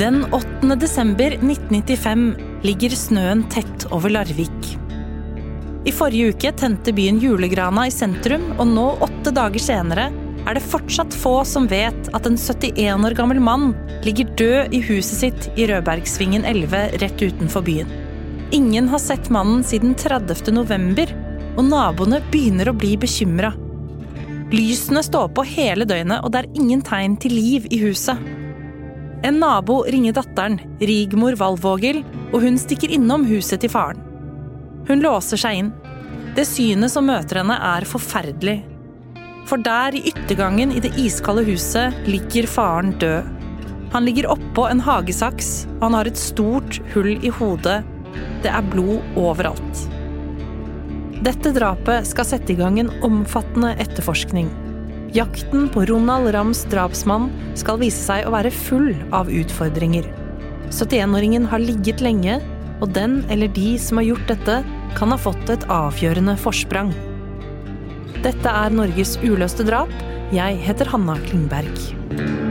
Den 8. desember 1995 ligger snøen tett over Larvik. I forrige uke tente byen julegrana i sentrum, og nå, åtte dager senere, er det fortsatt få som vet at en 71 år gammel mann ligger død i huset sitt i Rødbergsvingen 11 rett utenfor byen. Ingen har sett mannen siden 30. november, og naboene begynner å bli bekymra. Lysene står på hele døgnet, og det er ingen tegn til liv i huset. En nabo ringer datteren, Rigmor Valvågel, og hun stikker innom huset til faren. Hun låser seg inn. Det synet som møter henne, er forferdelig. For der i yttergangen i det iskalde huset ligger faren død. Han ligger oppå en hagesaks, og han har et stort hull i hodet. Det er blod overalt. Dette drapet skal sette i gang en omfattende etterforskning. Jakten på Ronald Rams drapsmann skal vise seg å være full av utfordringer. 71-åringen har ligget lenge, og den eller de som har gjort dette, kan ha fått et avgjørende forsprang. Dette er Norges uløste drap. Jeg heter Hanna Klingberg.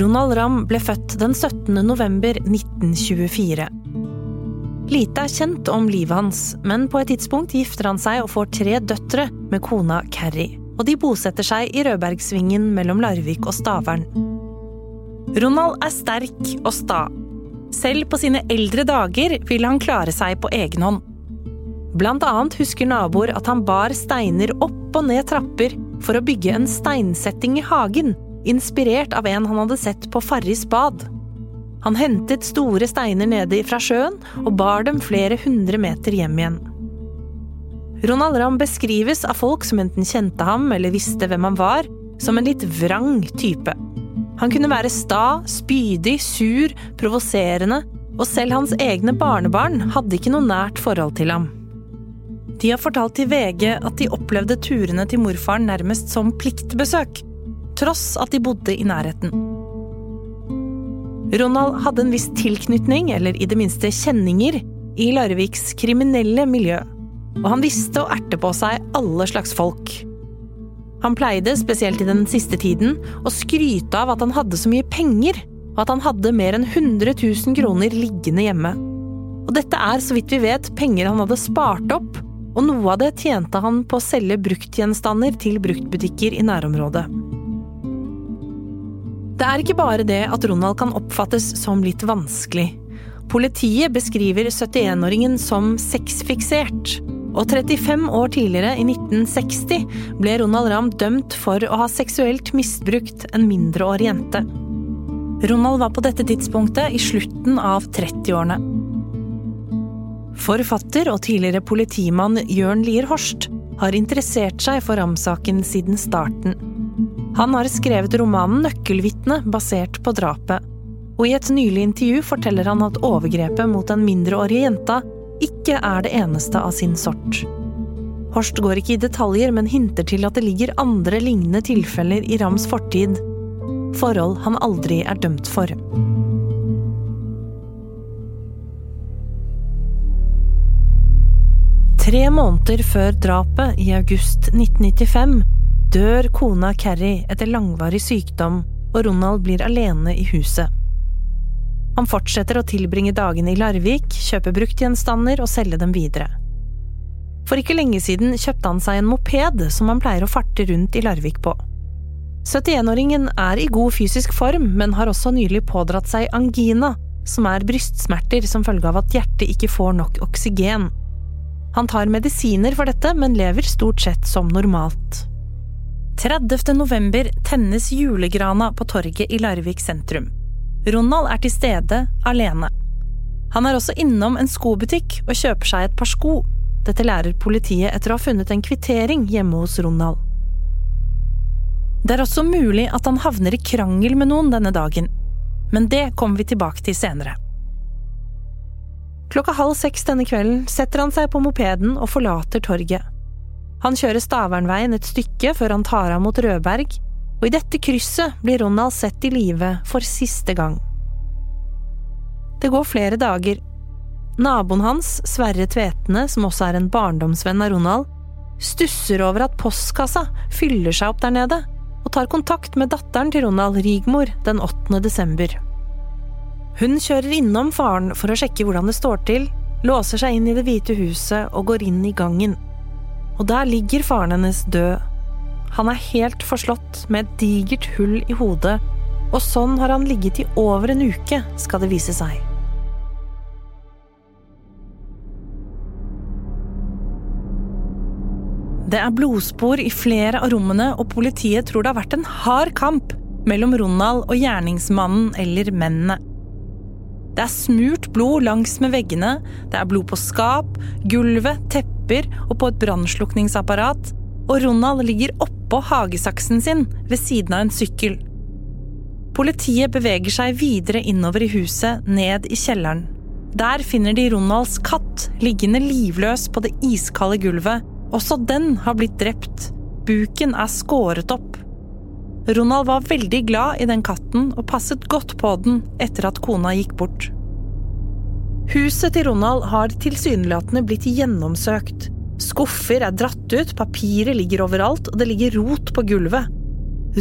Ronald Ramm ble født den 17. november 1924. Lite er kjent om livet hans, men på et tidspunkt gifter han seg og får tre døtre med kona Carrie. Og de bosetter seg i Rødbergsvingen mellom Larvik og Stavern. Ronald er sterk og sta. Selv på sine eldre dager vil han klare seg på egen hånd. Blant annet husker naboer at han bar steiner opp og ned trapper for å bygge en steinsetting i hagen inspirert av en han hadde sett på Farris bad. Han hentet store steiner nede fra sjøen og bar dem flere hundre meter hjem igjen. Ronald Ramm beskrives av folk som enten kjente ham eller visste hvem han var, som en litt vrang type. Han kunne være sta, spydig, sur, provoserende, og selv hans egne barnebarn hadde ikke noe nært forhold til ham. De har fortalt til VG at de opplevde turene til morfaren nærmest som pliktbesøk tross at de bodde i nærheten. Ronald hadde en viss tilknytning, eller i det minste kjenninger, i Larviks kriminelle miljø, og han visste å erte på seg alle slags folk. Han pleide, spesielt i den siste tiden, å skryte av at han hadde så mye penger, og at han hadde mer enn 100 000 kroner liggende hjemme. Og dette er, så vidt vi vet, penger han hadde spart opp, og noe av det tjente han på å selge bruktgjenstander til bruktbutikker i nærområdet. Det er ikke bare det at Ronald kan oppfattes som litt vanskelig. Politiet beskriver 71-åringen som sexfiksert. Og 35 år tidligere, i 1960, ble Ronald Ramm dømt for å ha seksuelt misbrukt en mindreårig jente. Ronald var på dette tidspunktet i slutten av 30-årene. Forfatter og tidligere politimann Jørn Lier Horst har interessert seg for Ramm-saken siden starten. Han har skrevet romanen Nøkkelvitne basert på drapet. Og i et nylig intervju forteller han at overgrepet mot den mindreårige jenta ikke er det eneste av sin sort. Horst går ikke i detaljer, men hinter til at det ligger andre lignende tilfeller i Rams fortid. Forhold han aldri er dømt for. Tre måneder før drapet, i august 1995, dør kona Carrie etter langvarig sykdom, og Ronald blir alene i huset. Han fortsetter å tilbringe dagene i Larvik, kjøpe bruktgjenstander og selge dem videre. For ikke lenge siden kjøpte han seg en moped som han pleier å farte rundt i Larvik på. 71-åringen er i god fysisk form, men har også nylig pådratt seg angina, som er brystsmerter som følge av at hjertet ikke får nok oksygen. Han tar medisiner for dette, men lever stort sett som normalt. 30. november tennes julegrana på torget i Larvik sentrum. Ronald er til stede, alene. Han er også innom en skobutikk og kjøper seg et par sko. Dette lærer politiet etter å ha funnet en kvittering hjemme hos Ronald. Det er også mulig at han havner i krangel med noen denne dagen, men det kommer vi tilbake til senere. Klokka halv seks denne kvelden setter han seg på mopeden og forlater torget. Han kjører Stavernveien et stykke før han tar av mot Rødberg, og i dette krysset blir Ronald sett i live for siste gang. Det går flere dager. Naboen hans, Sverre Tvetene, som også er en barndomsvenn av Ronald, stusser over at postkassa fyller seg opp der nede, og tar kontakt med datteren til Ronald, Rigmor, den 8. desember. Hun kjører innom faren for å sjekke hvordan det står til, låser seg inn i Det hvite huset og går inn i gangen. Og der ligger faren hennes død. Han er helt forslått med et digert hull i hodet, og sånn har han ligget i over en uke, skal det vise seg. Det er blodspor i flere av rommene, og politiet tror det har vært en hard kamp mellom Ronald og gjerningsmannen eller mennene. Det er smurt blod langs med veggene, det er blod på skap, gulvet, tepper og på et brannslukningsapparat, og Ronald ligger oppå hagesaksen sin ved siden av en sykkel. Politiet beveger seg videre innover i huset, ned i kjelleren. Der finner de Ronalds katt liggende livløs på det iskalde gulvet, også den har blitt drept. Buken er skåret opp. Ronald var veldig glad i den katten og passet godt på den etter at kona gikk bort. Huset til Ronald har tilsynelatende blitt gjennomsøkt. Skuffer er dratt ut, papiret ligger overalt, og det ligger rot på gulvet.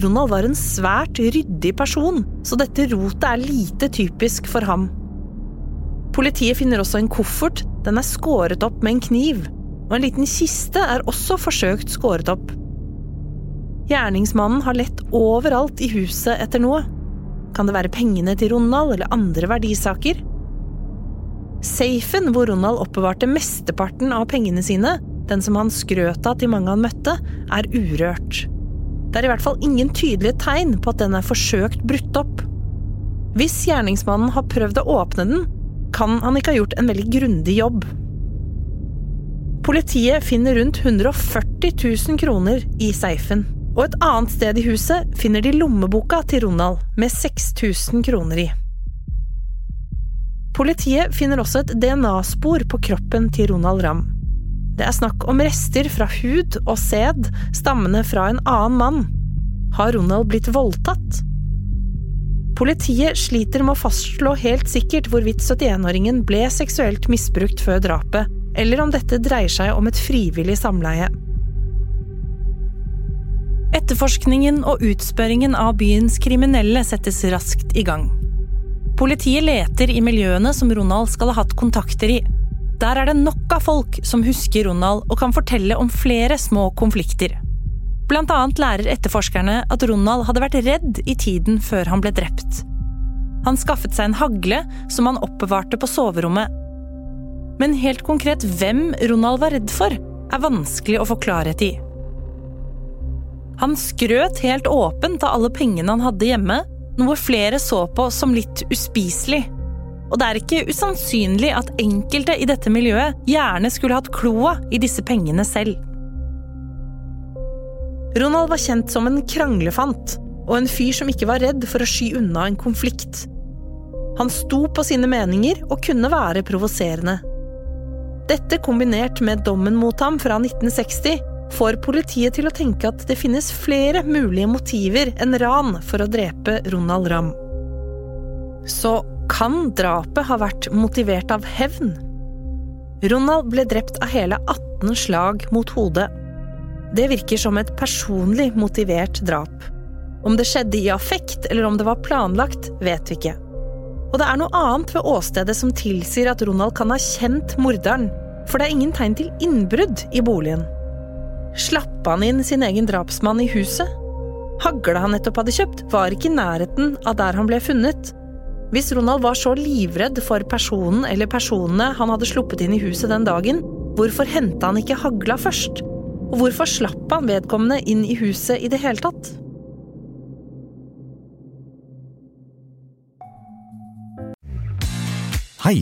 Ronald var en svært ryddig person, så dette rotet er lite typisk for ham. Politiet finner også en koffert, den er skåret opp med en kniv og en liten kiste er også forsøkt skåret opp. Gjerningsmannen har lett overalt i huset etter noe. Kan det være pengene til Ronald eller andre verdisaker? Safen hvor Ronald oppbevarte mesteparten av pengene sine, den som han skrøt av til mange han møtte, er urørt. Det er i hvert fall ingen tydelige tegn på at den er forsøkt brutt opp. Hvis gjerningsmannen har prøvd å åpne den, kan han ikke ha gjort en veldig grundig jobb. Politiet finner rundt 140 000 kroner i safen. Og et annet sted i huset finner de lommeboka til Ronald med 6000 kroner i. Politiet finner også et DNA-spor på kroppen til Ronald Ramm. Det er snakk om rester fra hud og sæd stammende fra en annen mann. Har Ronald blitt voldtatt? Politiet sliter med å fastslå helt sikkert hvorvidt 71-åringen ble seksuelt misbrukt før drapet, eller om dette dreier seg om et frivillig samleie. Etterforskningen og utspørringen av byens kriminelle settes raskt i gang. Politiet leter i miljøene som Ronald skal ha hatt kontakter i. Der er det nok av folk som husker Ronald og kan fortelle om flere små konflikter. Blant annet lærer etterforskerne at Ronald hadde vært redd i tiden før han ble drept. Han skaffet seg en hagle som han oppbevarte på soverommet men helt konkret hvem Ronald var redd for, er vanskelig å få klarhet i. Han skrøt helt åpent av alle pengene han hadde hjemme, noe flere så på som litt uspiselig. Og det er ikke usannsynlig at enkelte i dette miljøet gjerne skulle hatt kloa i disse pengene selv. Ronald var kjent som en kranglefant, og en fyr som ikke var redd for å sky unna en konflikt. Han sto på sine meninger og kunne være provoserende. Dette kombinert med dommen mot ham fra 1960 får politiet til å tenke at det finnes flere mulige motiver enn ran for å drepe Ronald Ramm. Så kan drapet ha vært motivert av hevn? Ronald ble drept av hele 18 slag mot hodet. Det virker som et personlig motivert drap. Om det skjedde i affekt eller om det var planlagt, vet vi ikke. Og det er noe annet ved åstedet som tilsier at Ronald kan ha kjent morderen, for det er ingen tegn til innbrudd i boligen. Slappa han inn sin egen drapsmann i huset? Hagla han nettopp hadde kjøpt, var ikke i nærheten av der han ble funnet. Hvis Ronald var så livredd for personen eller personene han hadde sluppet inn i huset den dagen, hvorfor henta han ikke hagla først? Og hvorfor slapp han vedkommende inn i huset i det hele tatt? Hei!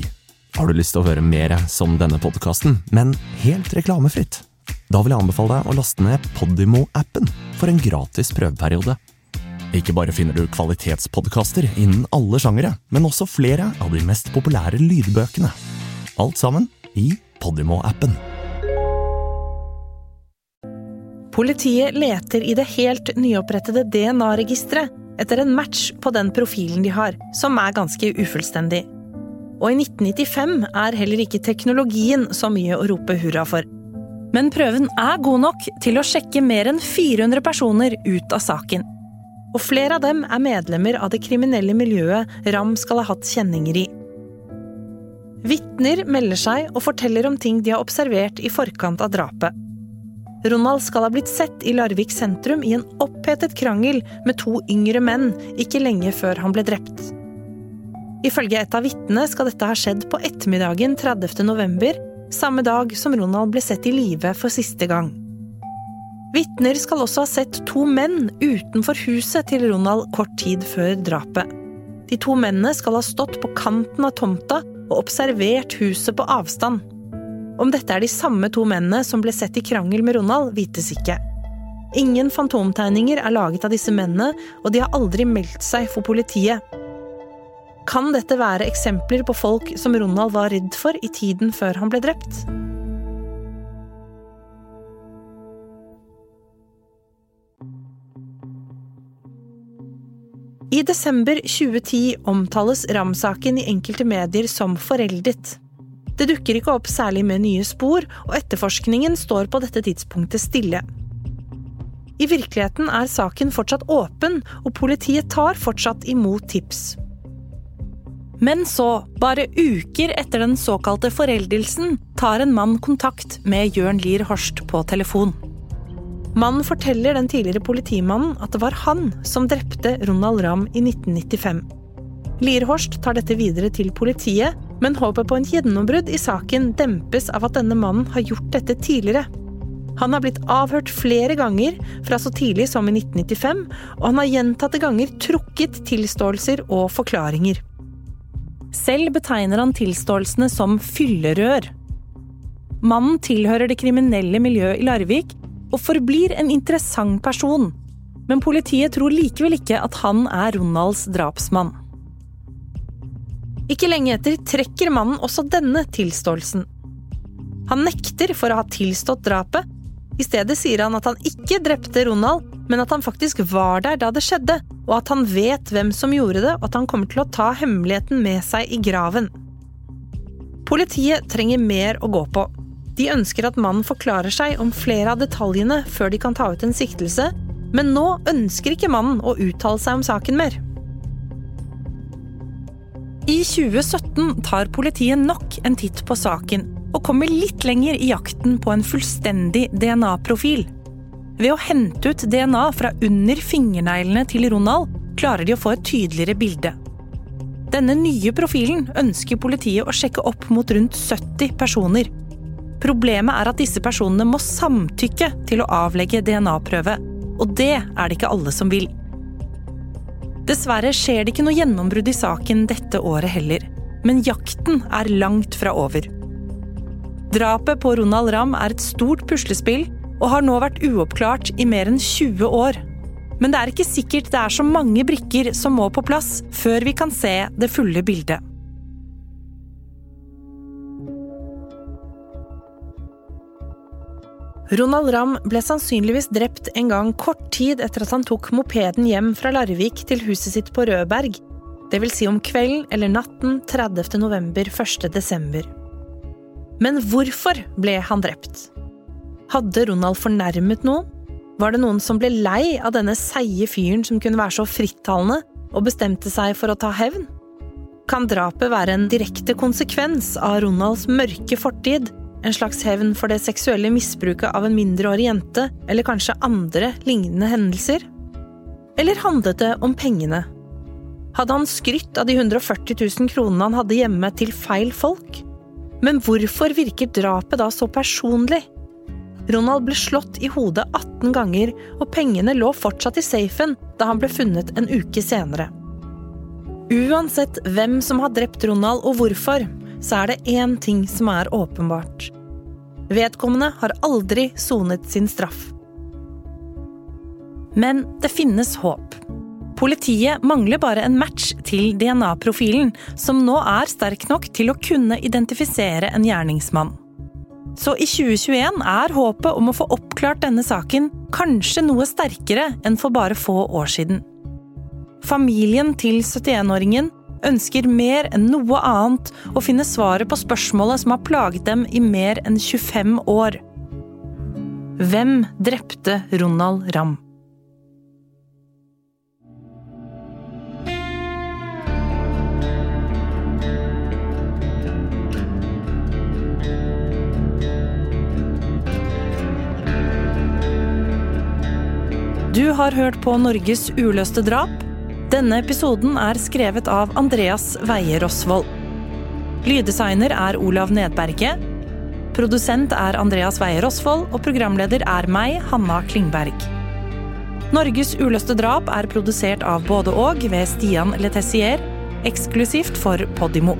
Har du lyst til å høre mer som denne podkasten, men helt reklamefritt? Da vil jeg anbefale deg å laste ned Podimo-appen for en gratis prøveperiode. Ikke bare finner du kvalitetspodkaster innen alle sjangere, men også flere av de mest populære lydbøkene. Alt sammen i Podimo-appen. Politiet leter i det helt nyopprettede DNA-registeret etter en match på den profilen de har, som er ganske ufullstendig. Og i 1995 er heller ikke teknologien så mye å rope hurra for. Men prøven er god nok til å sjekke mer enn 400 personer ut av saken. Og flere av dem er medlemmer av det kriminelle miljøet Ram skal ha hatt kjenninger i. Vitner melder seg og forteller om ting de har observert i forkant av drapet. Ronald skal ha blitt sett i Larvik sentrum i en opphetet krangel med to yngre menn ikke lenge før han ble drept. Ifølge et av vitnene skal dette ha skjedd på ettermiddagen 30. november, samme dag som Ronald ble sett i live for siste gang. Vitner skal også ha sett to menn utenfor huset til Ronald kort tid før drapet. De to mennene skal ha stått på kanten av tomta og observert huset på avstand. Om dette er de samme to mennene som ble sett i krangel med Ronald, vites ikke. Ingen fantomtegninger er laget av disse mennene, og de har aldri meldt seg for politiet. Kan dette være eksempler på folk som Ronald var redd for i tiden før han ble drept? I desember 2010 omtales Ram-saken i enkelte medier som foreldet. Det dukker ikke opp særlig med nye spor, og etterforskningen står på dette tidspunktet stille. I virkeligheten er saken fortsatt åpen, og politiet tar fortsatt imot tips. Men så, bare uker etter den såkalte foreldelsen, tar en mann kontakt med Jørn Lier Horst på telefon. Mannen forteller den tidligere politimannen at det var han som drepte Ronald Ramm i 1995. Lierhorst tar dette videre til politiet, men håpet på en gjennombrudd i saken dempes av at denne mannen har gjort dette tidligere. Han har blitt avhørt flere ganger, fra så tidlig som i 1995, og han har gjentatte ganger trukket tilståelser og forklaringer. Selv betegner han tilståelsene som fyllerør. Mannen tilhører det kriminelle miljøet i Larvik og forblir en interessant person, men politiet tror likevel ikke at han er Ronalds drapsmann. Ikke lenge etter trekker mannen også denne tilståelsen. Han nekter for å ha tilstått drapet. I stedet sier han at han ikke drepte Ronald, men at han faktisk var der da det skjedde, og at han vet hvem som gjorde det, og at han kommer til å ta hemmeligheten med seg i graven. Politiet trenger mer å gå på. De ønsker at mannen forklarer seg om flere av detaljene før de kan ta ut en siktelse, men nå ønsker ikke mannen å uttale seg om saken mer. I 2017 tar politiet nok en titt på saken, og kommer litt lenger i jakten på en fullstendig DNA-profil. Ved å hente ut DNA fra under fingerneglene til Ronald, klarer de å få et tydeligere bilde. Denne nye profilen ønsker politiet å sjekke opp mot rundt 70 personer. Problemet er at disse personene må samtykke til å avlegge DNA-prøve, og det er det ikke alle som vil. Dessverre skjer det ikke noe gjennombrudd i saken dette året heller. Men jakten er langt fra over. Drapet på Ronald Ramm er et stort puslespill og har nå vært uoppklart i mer enn 20 år. Men det er ikke sikkert det er så mange brikker som må på plass før vi kan se det fulle bildet. Ronald Ramm ble sannsynligvis drept en gang kort tid etter at han tok mopeden hjem fra Larvik til huset sitt på Rødberg, dvs. Si om kvelden eller natten 30. november 1. desember. Men hvorfor ble han drept? Hadde Ronald fornærmet noen? Var det noen som ble lei av denne seige fyren som kunne være så frittalende, og bestemte seg for å ta hevn? Kan drapet være en direkte konsekvens av Ronalds mørke fortid, en slags hevn for det seksuelle misbruket av en mindreårig jente, eller kanskje andre lignende hendelser? Eller handlet det om pengene? Hadde han skrytt av de 140 000 kronene han hadde hjemme, til feil folk? Men hvorfor virker drapet da så personlig? Ronald ble slått i hodet 18 ganger, og pengene lå fortsatt i safen da han ble funnet en uke senere. Uansett hvem som har drept Ronald og hvorfor, så er det én ting som er åpenbart. Vedkommende har aldri sonet sin straff. Men det finnes håp. Politiet mangler bare en match til DNA-profilen, som nå er sterk nok til å kunne identifisere en gjerningsmann. Så i 2021 er håpet om å få oppklart denne saken kanskje noe sterkere enn for bare få år siden. Familien til 71-åringen ønsker mer enn noe annet å finne svaret på spørsmålet som har plaget dem i mer enn 25 år. Hvem drepte Ronald Ramm? Du har hørt på Norges uløste drap. Denne episoden er skrevet av Andreas Veie Rosvold. Lyddesigner er Olav Nedberge. Produsent er Andreas Veie Rosvold, og programleder er meg, Hanna Klingberg. Norges uløste drap er produsert av både og ved Stian Letessier, eksklusivt for Podimo.